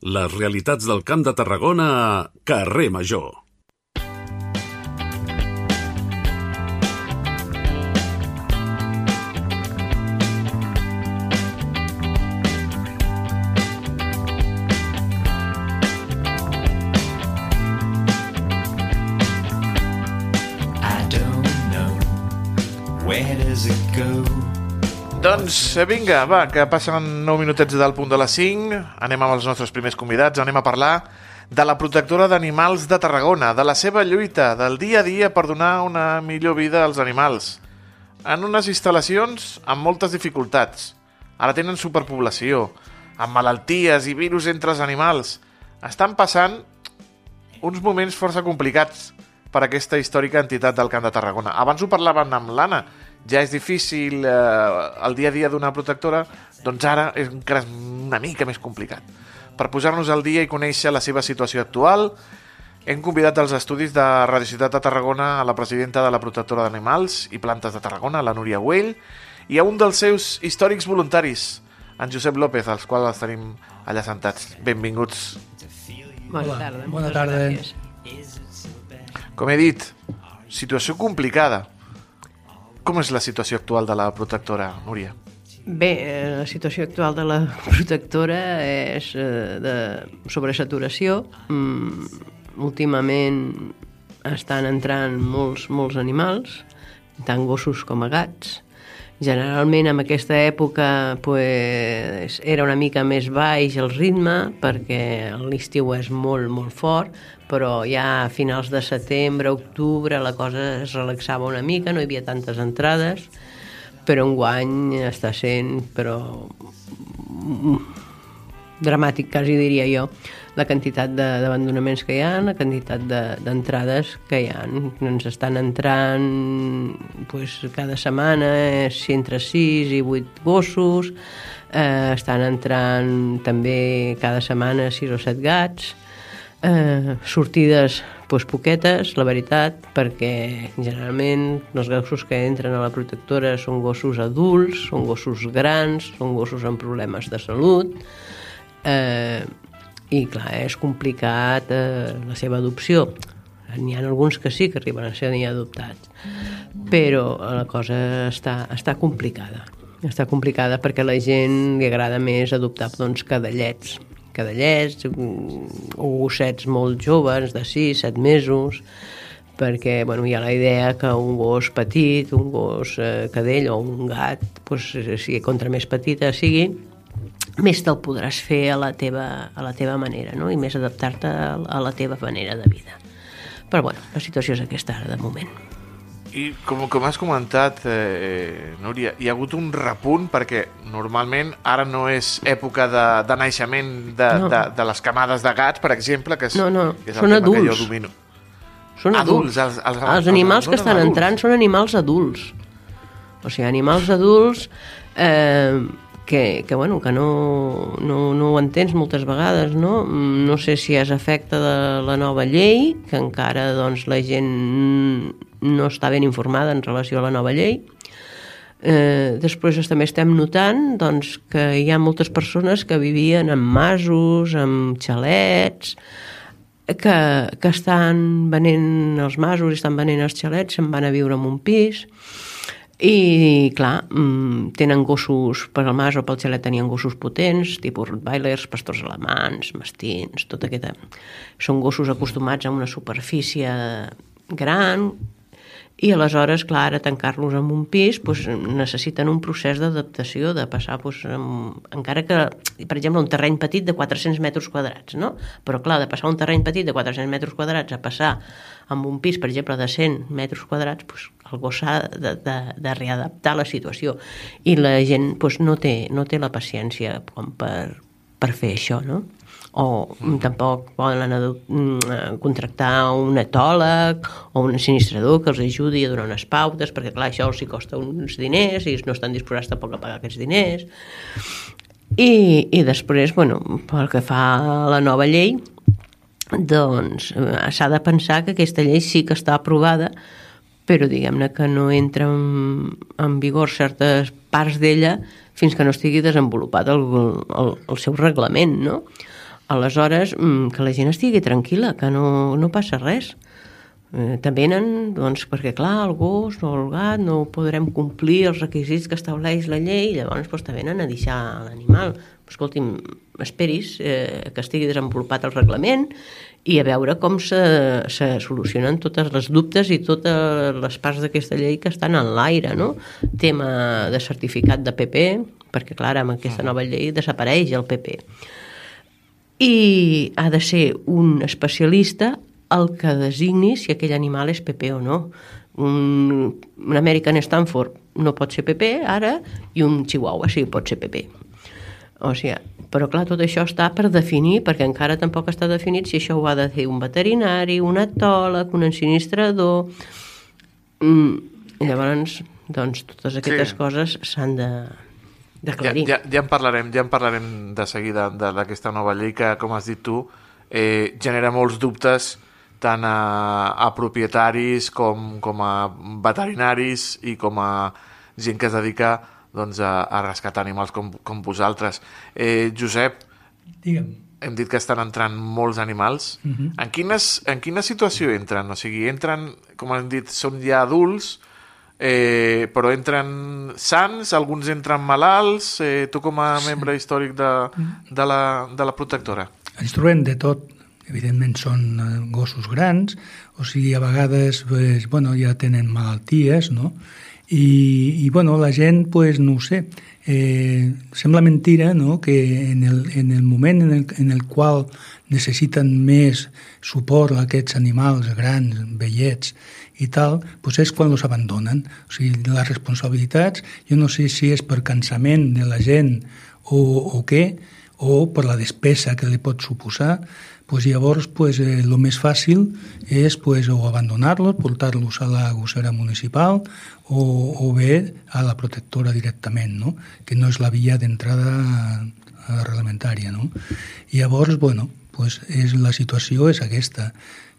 Les realitats del Camp de Tarragona a Carrer Major. Doncs vinga, va, que passen 9 minutets del punt de les 5. Anem amb els nostres primers convidats. Anem a parlar de la protectora d'animals de Tarragona, de la seva lluita, del dia a dia per donar una millor vida als animals. En unes instal·lacions amb moltes dificultats. Ara tenen superpoblació, amb malalties i virus entre els animals. Estan passant uns moments força complicats per aquesta històrica entitat del Camp de Tarragona. Abans ho parlaven amb l'Anna, ja és difícil eh, el dia a dia d'una protectora, doncs ara és encara una mica més complicat. Per posar-nos al dia i conèixer la seva situació actual, hem convidat als estudis de Radio Ciutat de Tarragona a la presidenta de la protectora d'animals i plantes de Tarragona, la Núria Güell, i a un dels seus històrics voluntaris, en Josep López, als quals els tenim allà sentats. Benvinguts. Bona Hola, tarda. bona tarda. Com he dit, situació complicada. Com és la situació actual de la protectora, Núria? Bé, eh, la situació actual de la protectora és eh, de sobresaturació. Mm, últimament estan entrant molts, molts animals, tant gossos com a gats. Generalment en aquesta època pues, era una mica més baix el ritme perquè l'estiu és molt, molt fort, però ja a finals de setembre, octubre, la cosa es relaxava una mica, no hi havia tantes entrades, però enguany està sent però dramàtic, quasi diria jo, la quantitat de- d'abandonaments que hi ha, la quantitat de- d'entrades que hi ha. Ens estan entrant pues, cada setmana eh, entre 6 i 8 gossos, eh, estan entrant també cada setmana 6 o 7 gats, eh, sortides pues, poquetes, la veritat, perquè generalment els gossos que entren a la protectora són gossos adults, són gossos grans, són gossos amb problemes de salut, eh, i clar, és complicat eh, la seva adopció. N'hi ha alguns que sí que arriben a ser adoptats, però la cosa està, està complicada. Està complicada perquè a la gent li agrada més adoptar doncs, cadallets, cadallets mm, o gossets molt joves, de 6, 7 mesos, perquè bueno, hi ha la idea que un gos petit, un gos eh, cadell o un gat, doncs, si contra més petita sigui, més te'l podràs fer a la teva, a la teva manera, no? i més adaptar-te a, la teva manera de vida. Però bueno, la situació és aquesta ara, de moment. I com, com has comentat, eh, Núria, hi ha hagut un repunt perquè normalment ara no és època de, de naixement de, No. de, de les camades de gats, per exemple, que és, No, no, que és són el tema que jo adults. domino. Són Adults, adults. els- els- els, els animals que estan adults. entrant són animals adults. O sigui, animals adults eh, que, que, bueno, que no, no, no ho entens moltes vegades, no? Mm, No sé si és efecte de la nova llei, que encara doncs, la gent no està ben informada en relació a la nova llei, Eh, després també estem notant doncs, que hi ha moltes persones que vivien en masos, en xalets, que, que estan venent els masos i estan venent els xalets, se'n van a viure en un pis i, clar, mm, tenen gossos per al mas o pel xalet tenien gossos potents, tipus rottweilers, pastors alemans, mastins, tot aquesta... Són gossos acostumats a una superfície gran, i aleshores, clar, ara tancar-los en un pis doncs, necessiten un procés d'adaptació, de passar, doncs, amb, encara que, per exemple, un terreny petit de 400 metres quadrats, no? Però, clar, de passar un terreny petit de 400 metres quadrats a passar amb un pis, per exemple, de 100 metres quadrats, doncs, el gos s'ha de, de, de readaptar la situació. I la gent doncs, no, té, no té la paciència com per, per fer això, no? O tampoc poden adu- mm, contractar un etòleg o un sinistrador que els ajudi a donar unes pautes, perquè clar, això els costa uns diners i no estan disposats tampoc a pagar aquests diners. I, i després, bueno, pel que fa a la nova llei, doncs eh, s'ha de pensar que aquesta llei sí que està aprovada, però diguem-ne que no entra en, en vigor certes parts d'ella fins que no estigui desenvolupat el, el, el seu reglament, no? Aleshores, mm, que la gent estigui tranquil·la, que no, no passa res. Eh, també venen, doncs, perquè clar, el gos o el gat no podrem complir els requisits que estableix la llei, llavors doncs, te venen a deixar l'animal. Escolti'm, esperis eh, que estigui desenvolupat el reglament i a veure com se, se solucionen totes les dubtes i totes les parts d'aquesta llei que estan en l'aire, no? Tema de certificat de PP, perquè clar, amb aquesta nova llei desapareix el PP. I ha de ser un especialista el que designi si aquell animal és PP o no. Un, un American Stanford no pot ser PP ara i un Chihuahua sí pot ser PP. O sigui, però clar, tot això està per definir, perquè encara tampoc està definit si això ho ha de fer un veterinari, un etòleg, un ensinistrador... Mm, llavors, doncs, totes aquestes Sí. coses s'han de d'aclarir. ja, ja en parlarem, ja en parlarem de seguida de- d'aquesta nova llei que, com has dit tu, eh, genera molts dubtes tant a, a propietaris com, com a veterinaris i com a gent que es dedica doncs, a, a rescatar animals com, com vosaltres. Eh, Josep, Digue'm. hem dit que estan entrant molts animals. Uh -huh. en, quines, en quina situació entren? O sigui, entren, com hem dit, són ja adults, eh, però entren sants, alguns entren malalts. Eh, tu com a membre històric de, de, la, de la protectora. Ens trobem de tot. Evidentment són eh, gossos grans, o sigui, a vegades pues, bueno, ja tenen malalties, no? I, i bueno, la gent, pues, no ho sé, eh, sembla mentira no? que en el, en el moment en el, en el qual necessiten més suport a aquests animals grans, vellets i tal, pues és quan els abandonen. O sigui, les responsabilitats, jo no sé si és per cansament de la gent o, o què, o per la despesa que li pot suposar, pues llavors pues, eh, lo més fàcil és pues, o abandonar-los, portar-los a la gossera municipal o, o bé a la protectora directament, no? que no és la via d'entrada eh, reglamentària. No? Llavors, bueno, pues és, la situació és aquesta.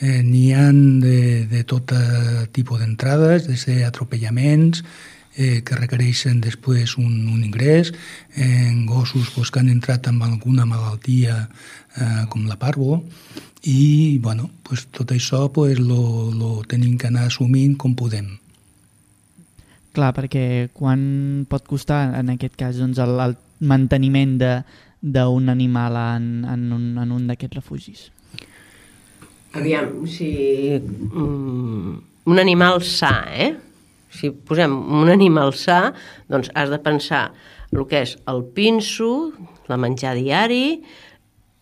Eh, N'hi ha de, de tot eh, tipus d'entrades, des d'atropellaments, eh, que requereixen després un, un ingrés, en gossos pues, que han entrat amb alguna malaltia eh, com la parvo, i bueno, pues, tot això pues, lo, lo tenim que anar assumint com podem. Clar, perquè quan pot costar, en aquest cas, doncs, el, el manteniment de d'un animal en, en un, en un d'aquests refugis? Aviam, si... Mm, un animal sa, eh? Si posem un animal sa, doncs has de pensar el que és el pinso, la menjar diari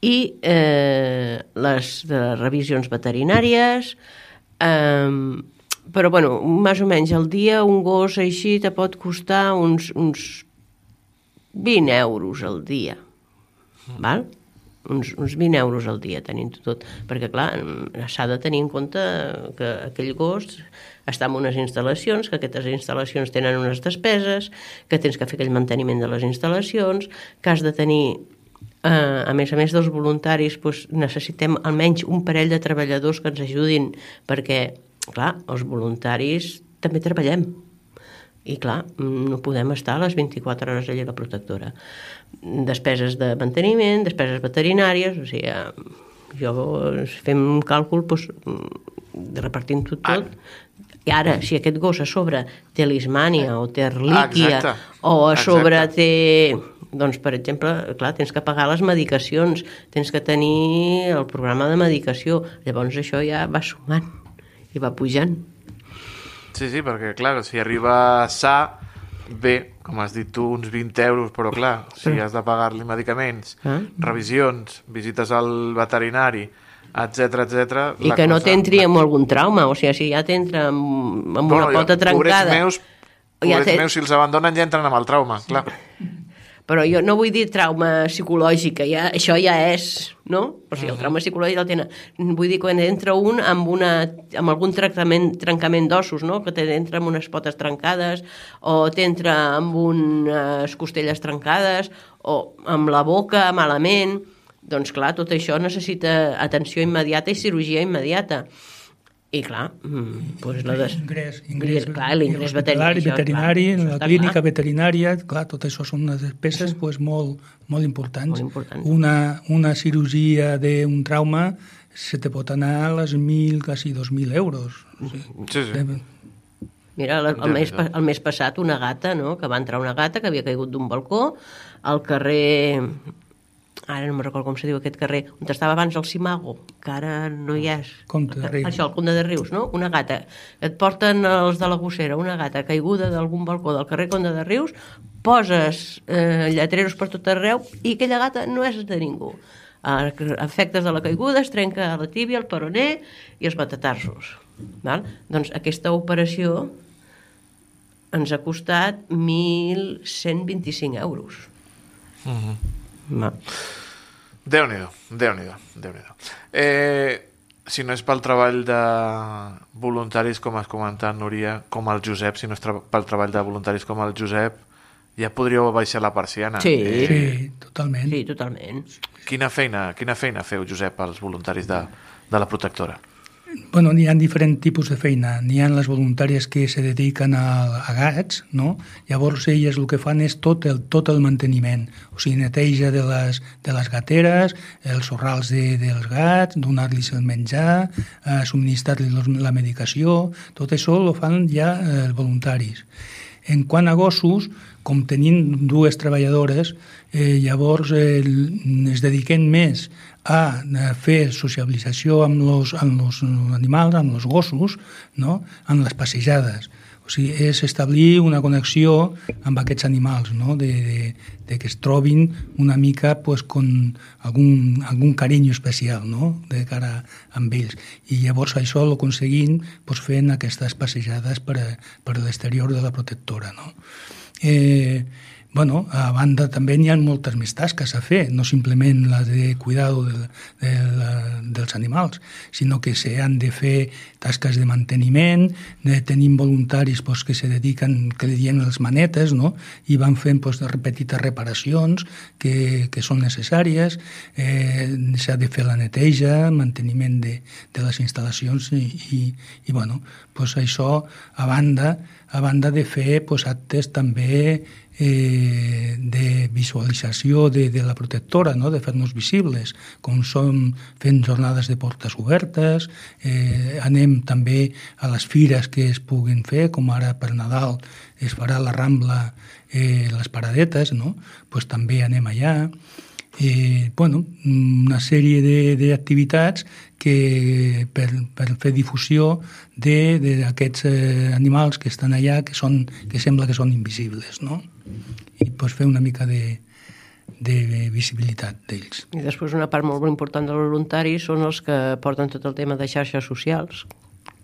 i eh, les de revisions veterinàries, eh, però, bueno, més o menys al dia un gos així te pot costar uns, uns 20 euros al dia, val? Uns, uns 20 euros al dia tenint tot, perquè clar, s'ha de tenir en compte que aquell gos està en unes instal·lacions, que aquestes instal·lacions tenen unes despeses, que tens que fer aquell manteniment de les instal·lacions, que has de tenir eh, a més a més dels voluntaris doncs, necessitem almenys un parell de treballadors que ens ajudin perquè, clar, els voluntaris també treballem i clar, no podem estar les 24 hores allà a la protectora. Despeses de manteniment, despeses veterinàries, o sigui, jo fem un càlcul doncs, repartint-ho tot. I ara, si aquest gos a sobre té lismània o té relíquia Exacte. o a sobre Exacte. té doncs, per exemple, clar, tens que pagar les medicacions, tens que tenir el programa de medicació, llavors això ja va sumant i va pujant. Sí, sí, perquè, clar, si arriba sa, bé, com has dit tu, uns 20 euros, però clar, si has de pagar-li medicaments, Ah. revisions, visites al veterinari, etc etc. I que no t'entri amb algun trauma, o sigui, si ja t'entra amb, amb una pota trencada... Pobrets meus, ja pobrets té- meus, si els abandonen ja entren amb el trauma, clar. Però jo no vull dir trauma psicològic, que ja, això ja és, no? O sigui, el trauma psicològic el tenen. Vull dir, quan entra un amb, una, amb algun tractament, trencament d'ossos, no? Que t'entra amb unes potes trencades, o t'entra amb unes costelles trencades, o amb la boca malament... Doncs clar, tot això necessita atenció immediata i cirurgia immediata. I clar, mm, doncs la des... Ingrés, ingrés, clar, l'ingrés veterinari, això, veterinari, clar, la clínica clar. veterinària, clar, tot això són unes despeses pues, molt, molt importants. Molt importants. Una, una cirurgia d'un trauma se te pot anar a les 1.000, quasi 2.000 euros. Sí, sí. Eh, Mira, el, el, mes, el mes passat una gata, no?, que va entrar una gata que havia caigut d'un balcó al carrer... Ara no me'n recordo com se diu aquest carrer, on estava abans el Simago, que ara no hi és. Comte de Rius. Això, el Comte de Rius, no? Una gata. Et porten els de la gossera, una gata caiguda d'algun balcó del carrer Comte de Rius, poses eh, lletreros per tot arreu i aquella gata no és de ningú. A efectes de la caiguda es trenca la tíbia, el peroné i els metatarsos. Val? Doncs aquesta operació ens ha costat 1.125 euros. Va. Déu-n'hi-do, Déu-n'hi-do, déu nhi déu eh, Si no és pel treball de voluntaris, com has comentat, Núria, com el Josep, si no és tra pel treball de voluntaris com el Josep, ja podríeu baixar la persiana. Sí. Eh, Sí, totalment. Sí, totalment. quina, feina, quina feina feu, Josep, als voluntaris de, de la protectora? Bueno, n'hi ha diferents tipus de feina. N'hi ha les voluntàries que se dediquen a, a gats, no? Llavors elles el que fan és tot el, tot el manteniment. O sigui, neteja de les, de les gateres, els sorrals de, dels gats, donar-los el menjar, eh, subministrar-los la medicació, tot això ho fan ja eh, els voluntaris. En quant a gossos, com tenim dues treballadores, eh, llavors eh, es dediquen més a, fer sociabilització amb els amb los animals, amb els gossos, no? amb les passejades. O sigui, és establir una connexió amb aquests animals, no? de, de, de que es trobin una mica pues, con algun, algun carinyo especial no? de cara amb ells. I llavors això ho aconseguim pues, fent aquestes passejades per, a- per l'exterior de la protectora. No? Eh, bueno, a banda també n'hi ha moltes més tasques a fer, no simplement la de cuidado de, de, la, dels animals, sinó que se han de fer tasques de manteniment, de, tenim voluntaris pues, que se dediquen, que li diem les manetes, no? i van fent pues, de petites reparacions que, que són necessàries, eh, s'ha de fer la neteja, manteniment de, de les instal·lacions i, i, i bueno, pues això a banda, a banda de fer pues, actes també eh, de visualització de, de la protectora, no? de fer-nos visibles, com som fent jornades de portes obertes, eh, anem també a les fires que es puguin fer, com ara per Nadal es farà la Rambla, eh, les paradetes, no? pues també anem allà. Eh, bueno, una sèrie de- d'activitats que per, per fer difusió de- de- d'aquests eh, animals que estan allà que, són, que sembla que són invisibles no? i pues, fer una mica de, de visibilitat d'ells I després una part molt important dels voluntaris són els que porten tot el tema de xarxes socials,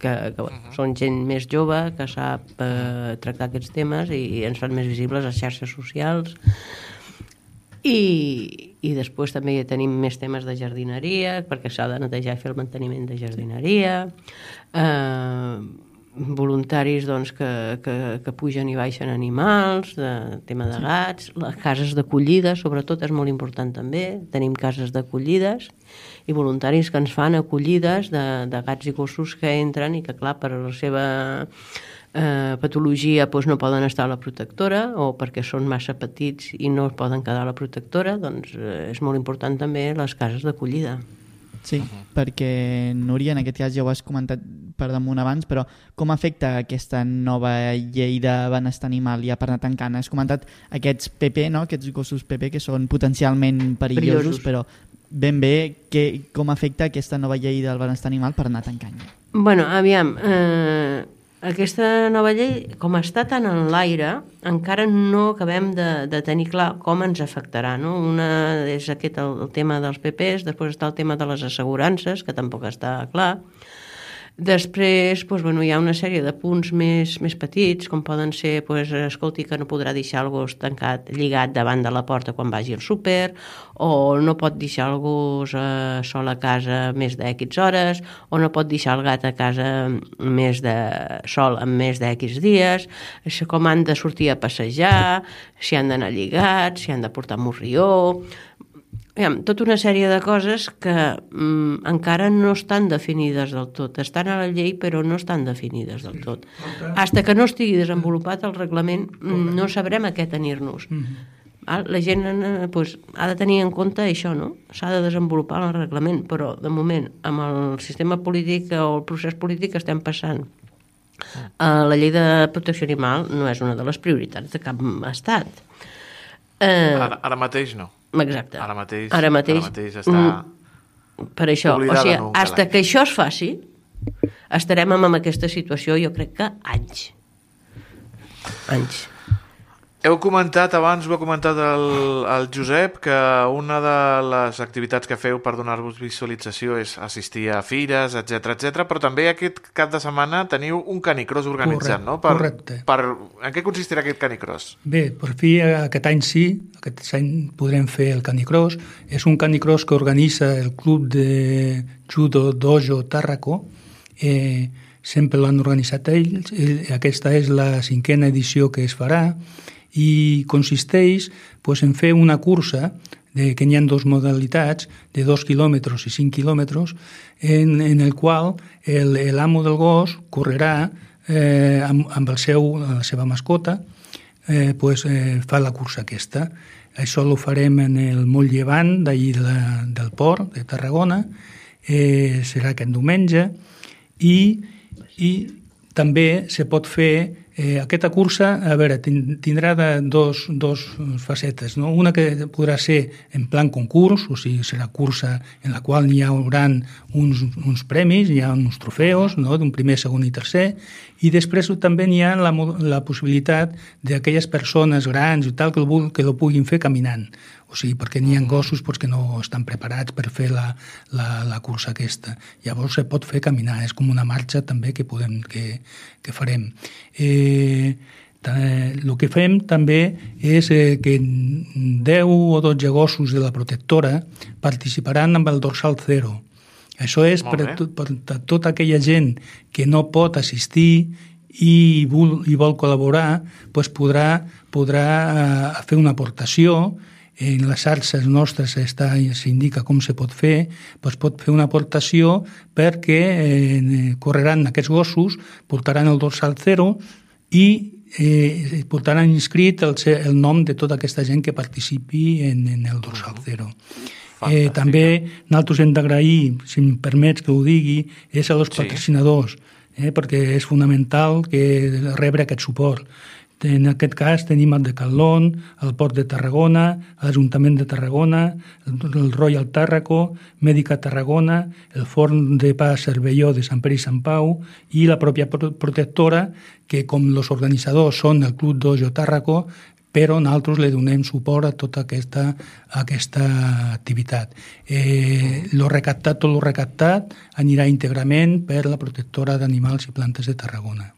que, que bueno, són gent més jove, que sap eh, tractar aquests temes i ens fan més visibles a xarxes socials. I, i després també hi tenim més temes de jardineria, perquè s'ha de netejar i fer el manteniment de jardineria, eh, voluntaris doncs, que, que, que pugen i baixen animals, de tema de gats, les cases d'acollida, sobretot és molt important també, tenim cases d'acollides i voluntaris que ens fan acollides de, de gats i gossos que entren i que, clar, per la seva eh, patologia doncs, no poden estar a la protectora o perquè són massa petits i no poden quedar a la protectora, doncs eh, és molt important també les cases d'acollida. Sí, perquè Núria, en aquest cas ja ho has comentat per damunt abans, però com afecta aquesta nova llei de benestar animal ja per anar tancant? Has comentat aquests PP, no? aquests gossos PP que són potencialment perillosos, Perillosos. però ben bé que, com afecta aquesta nova llei del benestar animal per anar tancant. Bueno, aviam, eh, aquesta nova llei, com està tan en l'aire, encara no acabem de, de tenir clar com ens afectarà. No? Una és aquest el, el tema dels PPs, després està el tema de les assegurances, que tampoc està clar. Després, doncs, bueno, hi ha una sèrie de punts més, més petits, com poden ser, doncs, escolti, que no podrà deixar el gos tancat, lligat davant de la porta quan vagi al súper, o no pot deixar el gos eh, sol a casa més d'X hores, o no pot deixar el gat a casa més de sol en més d'X dies, com han de sortir a passejar, si han d'anar lligats, si han de portar morrió, aviam, tota una sèrie de coses que mm, encara no estan definides del tot. Estan a la llei, però no estan definides del tot. Hasta que no estigui desenvolupat el reglament, mm, no sabrem a què tenir-nos. Val? La gent eh, pues, ha de tenir en compte això, no? S'ha de desenvolupar el reglament, però de moment, amb el sistema polític o el procés polític que estem passant, eh, la llei de protecció animal no és una de les prioritats de cap estat. Eh, Ara, ara mateix no. Exacte. Ara mateix, Ara mateix, ara mateix està... mm, per això, o sigui, hasta calaix. que això es faci, estarem amb aquesta situació, jo crec que anys. Anys. Heu comentat abans, ho ha comentat el, el Josep, que una de les activitats que feu per donar-vos visualització és assistir a fires, etc etc. però també aquest cap de setmana teniu un canicross organitzat, Correcte, no? Per, correcte. Per, en què consistirà aquest canicross? Bé, per fi aquest any sí, aquest any podrem fer el canicross. És un canicross que organitza el club de judo dojo Tàrraco. Eh, sempre l'han organitzat ells. Eh, Aquesta és la cinquena edició que es farà i consisteix pues, en fer una cursa de, que n'hi ha dos modalitats, de 2 quilòmetres i 5 quilòmetres, en, en el qual l'amo del gos correrà eh, amb, amb el seu, la seva mascota, eh, pues, eh, fa la cursa aquesta. Això ho farem en el moll llevant d'allí de del port, de Tarragona, eh, serà aquest diumenge, i, i també se pot fer Eh, aquesta cursa, a veure, tin- tindrà de dos, dos facetes. No? Una que podrà ser en plan concurs, o sigui, serà cursa en la qual hi haurà uns, uns premis, hi ha uns trofeus, no? d'un primer, segon i tercer, i després també n'hi ha la, la possibilitat d'aquelles persones grans i tal que, vul- que lo puguin fer caminant. O sigui, perquè n'hi ha gossos doncs, que no estan preparats per fer la, la, la cursa aquesta. Llavors se pot fer caminar, és com una marxa també que, podem, que, que farem. Eh, el que fem també és eh, que 10 o 12 gossos de la protectora participaran amb el dorsal zero. Això és per, a tot, per a tota aquella gent que no pot assistir i vol, i vol col·laborar, doncs podrà, podrà eh, fer una aportació en les xarxes nostres està, s'indica com se pot fer, doncs pot fer una aportació perquè eh, correran aquests gossos, portaran el dorsal zero i eh, portaran inscrit el, el nom de tota aquesta gent que participi en, en el dorsal zero. Eh, també nosaltres hem d'agrair, si em permets que ho digui, és a los Sí. patrocinadors, eh, perquè és fonamental que rebre aquest suport. En aquest cas tenim el Decathlon, el Port de Tarragona, l'Ajuntament de Tarragona, el, el Royal Tàrraco, Mèdica Tarragona, el Forn de Pa Cervelló de Sant Pere i Sant Pau i la pròpia pro- protectora, que com els organitzadors són el Club Dojo Tàrraco, però nosaltres li donem suport a tota aquesta, a aquesta activitat. Eh, lo recaptat, tot lo recaptat anirà íntegrament per la protectora d'animals i plantes de Tarragona.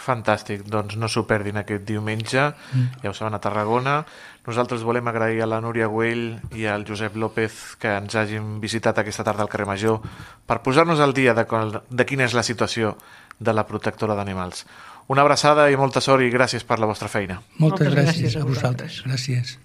Fantàstic, doncs no s'ho perdin aquest diumenge, ja ho saben, a Tarragona. Nosaltres volem agrair a la Núria Güell i al Josep López que ens hagin visitat aquesta tarda al carrer Major per posar-nos al dia de, qual- de quina és la situació de la protectora d'animals. Una abraçada i molta sort i gràcies per la vostra feina. Moltes, Moltes gràcies, gràcies a a vosaltres. Gràcies.